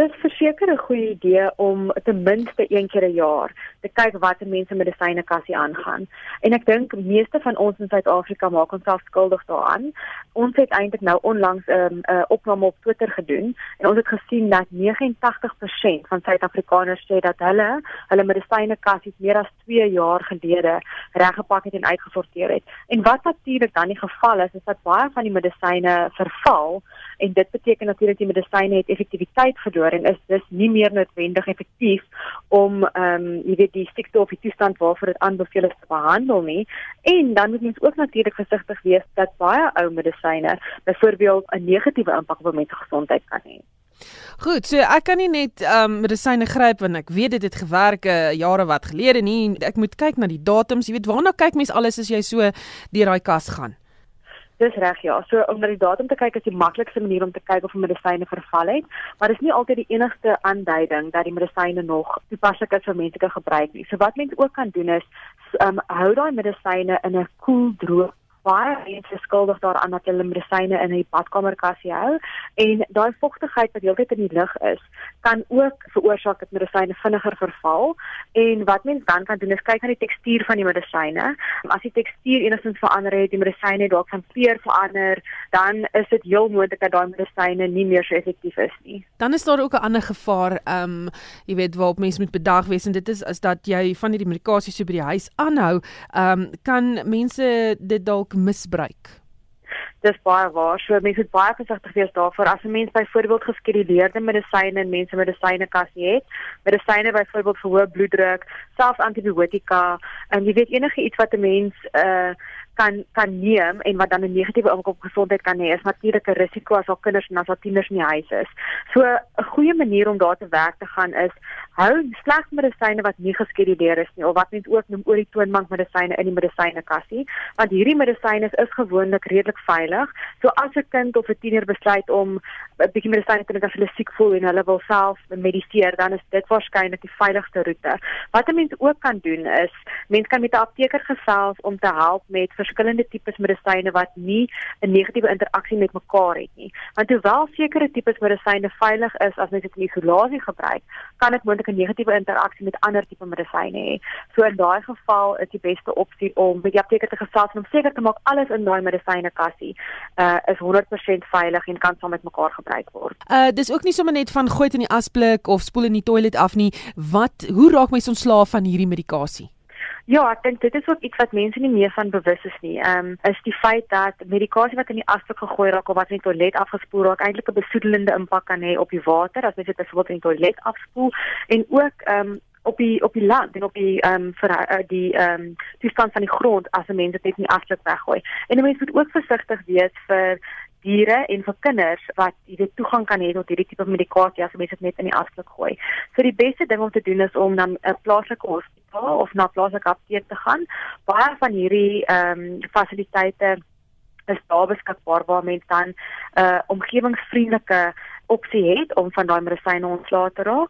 Dit is verseker 'n goeie idee om ten minste een keer 'n jaar te kyk wat mense medisyne kassie aangaan. En ek dink meeste van ons in Suid-Afrika maak ons self skuldig daaraan. Ons het eintlik nou onlangs 'n um, uh, opname op Twitter gedoen en ons het gesien dat 89% van Suid-Afrikaners sê dat hulle hulle medisyne kassies meer as 2 jaar gelede reggepak het en uitgesorteer het. En wat natuurlik dan die geval is, is dat baie van die medisyne verval en dit beteken natuurlik die medisyne het effektiwiteit verloor en is dus nie meer noodwendig effektief om ehm um, jy weet die siekte of die toestand waarvoor dit aanbeveel is te behandel nie en dan moet mens ook natuurlik versigtig wees dat baie ou medisyne byvoorbeeld 'n negatiewe impak op mense gesondheid kan hê. Goed, so ek kan nie net ehm um, medisyne gryp want ek weet dit het gewerk uh, jare wat gelede nie. Ek moet kyk na die datums, jy weet waarna kyk mens alles as jy so deur daai kas gaan. Dis reg ja. So om na die datum te kyk is die maklikste manier om te kyk of 'n medisyne verval het, maar dis nie altyd die enigste aanduiding dat die medisyne nog toepaslik is vir menslike gebruik nie. So wat mense ook kan doen is um hou daai medisyne in 'n koel, droog baie mense skuldig daaraan dat hulle medisyne in 'n badkamerkassie hou en daai vogtigheid wat heeltyd in die lug is, kan ook veroorsaak dat medisyne vinniger verval. En wat mense dan kan doen is kyk na die tekstuur van die medisyne. As die tekstuur enigstens verander het, die medisyne dalk van kleur verander, dan is dit heel moontlik dat daai medisyne nie meer so effektief is nie. Dan is daar ook 'n ander gevaar, ehm um, jy weet waarop mense moet bedag wees en dit is as dat jy van hierdie medikasie so by die huis aanhou, ehm um, kan mense dit dalk dalk misbruik. Dis baie waar. So mense moet baie versigtig wees daarvoor as 'n mens byvoorbeeld geskeduleerde medisyne in mense medisyne kassie het. Medisyne byvoorbeeld vir hoë bloeddruk, selfs antibiotika en jy weet enige iets wat 'n mens uh kan kan neem en wat dan 'n negatiewe impak op gesondheid kan hê is natuurlik 'n risiko as al kinders en as al tieners in die huis is. So 'n goeie manier om daar te werk te gaan is hou slegs medisyne wat nie geskeduleer is nie of wat mens ook noem oor die toonbank medisyne in die medisynekassie want hierdie medisyne is, is gewoonlik redelik veilig. So as 'n kind of 'n tiener besluit om 'n bietjie medisyne te neem as hulle siek voel en hulle wil self mediseer, dan is dit waarskynlik die veiligste roete. Wat 'n mens ook kan doen is mens kan met 'n apteker gesels om te help met verskillende tipes medisyne wat nie 'n negatiewe interaksie met mekaar het nie. Want hoewel sekere tipes medisyne veilig is as mens dit in isolasie gebruik, kan dit moontlik 'n negatiewe interaksie met ander tipe medisyne hê. So in daai geval is die beste opsie om by die apteker te gesels om seker te maak alles in daai medisynekassie uh is 100% veilig en kan saam met mekaar gebruik word. Uh dis ook nie sommer net van gooi dit in die asblik of spoel in die toilet af nie. Wat hoe raak mens ontslaaf van hierdie medikasie? Ja, ek dink dit is ook iets wat mense nie meer van bewus is nie. Ehm um, is die feit dat medikasie wat in die asblik gegooi raak of wat in die toilet afgespoel raak eintlik 'n besoedelende impak kan hê op die water as jy dit byvoorbeeld in die toilet afspoel en ook ehm um, op die op die land en op die ehm um, vir uh, die ehm um, toestand van die grond as 'n mens dit net in die asblik weggooi. En 'n mens moet ook versigtig wees vir diere en vir kinders wat jy weet toegang kan hê tot hierdie tipe medikasie as mense dit net in die asblik gooi. So die beste ding om te doen is om dan 'n plaaslike hospitaal of na plaaslike apteek te gaan. Baie van hierdie ehm um, fasiliteite is daar beskikbaar waar mense dan 'n uh, omgewingsvriendelike opsie het om van daai medisyne ontslae te raak.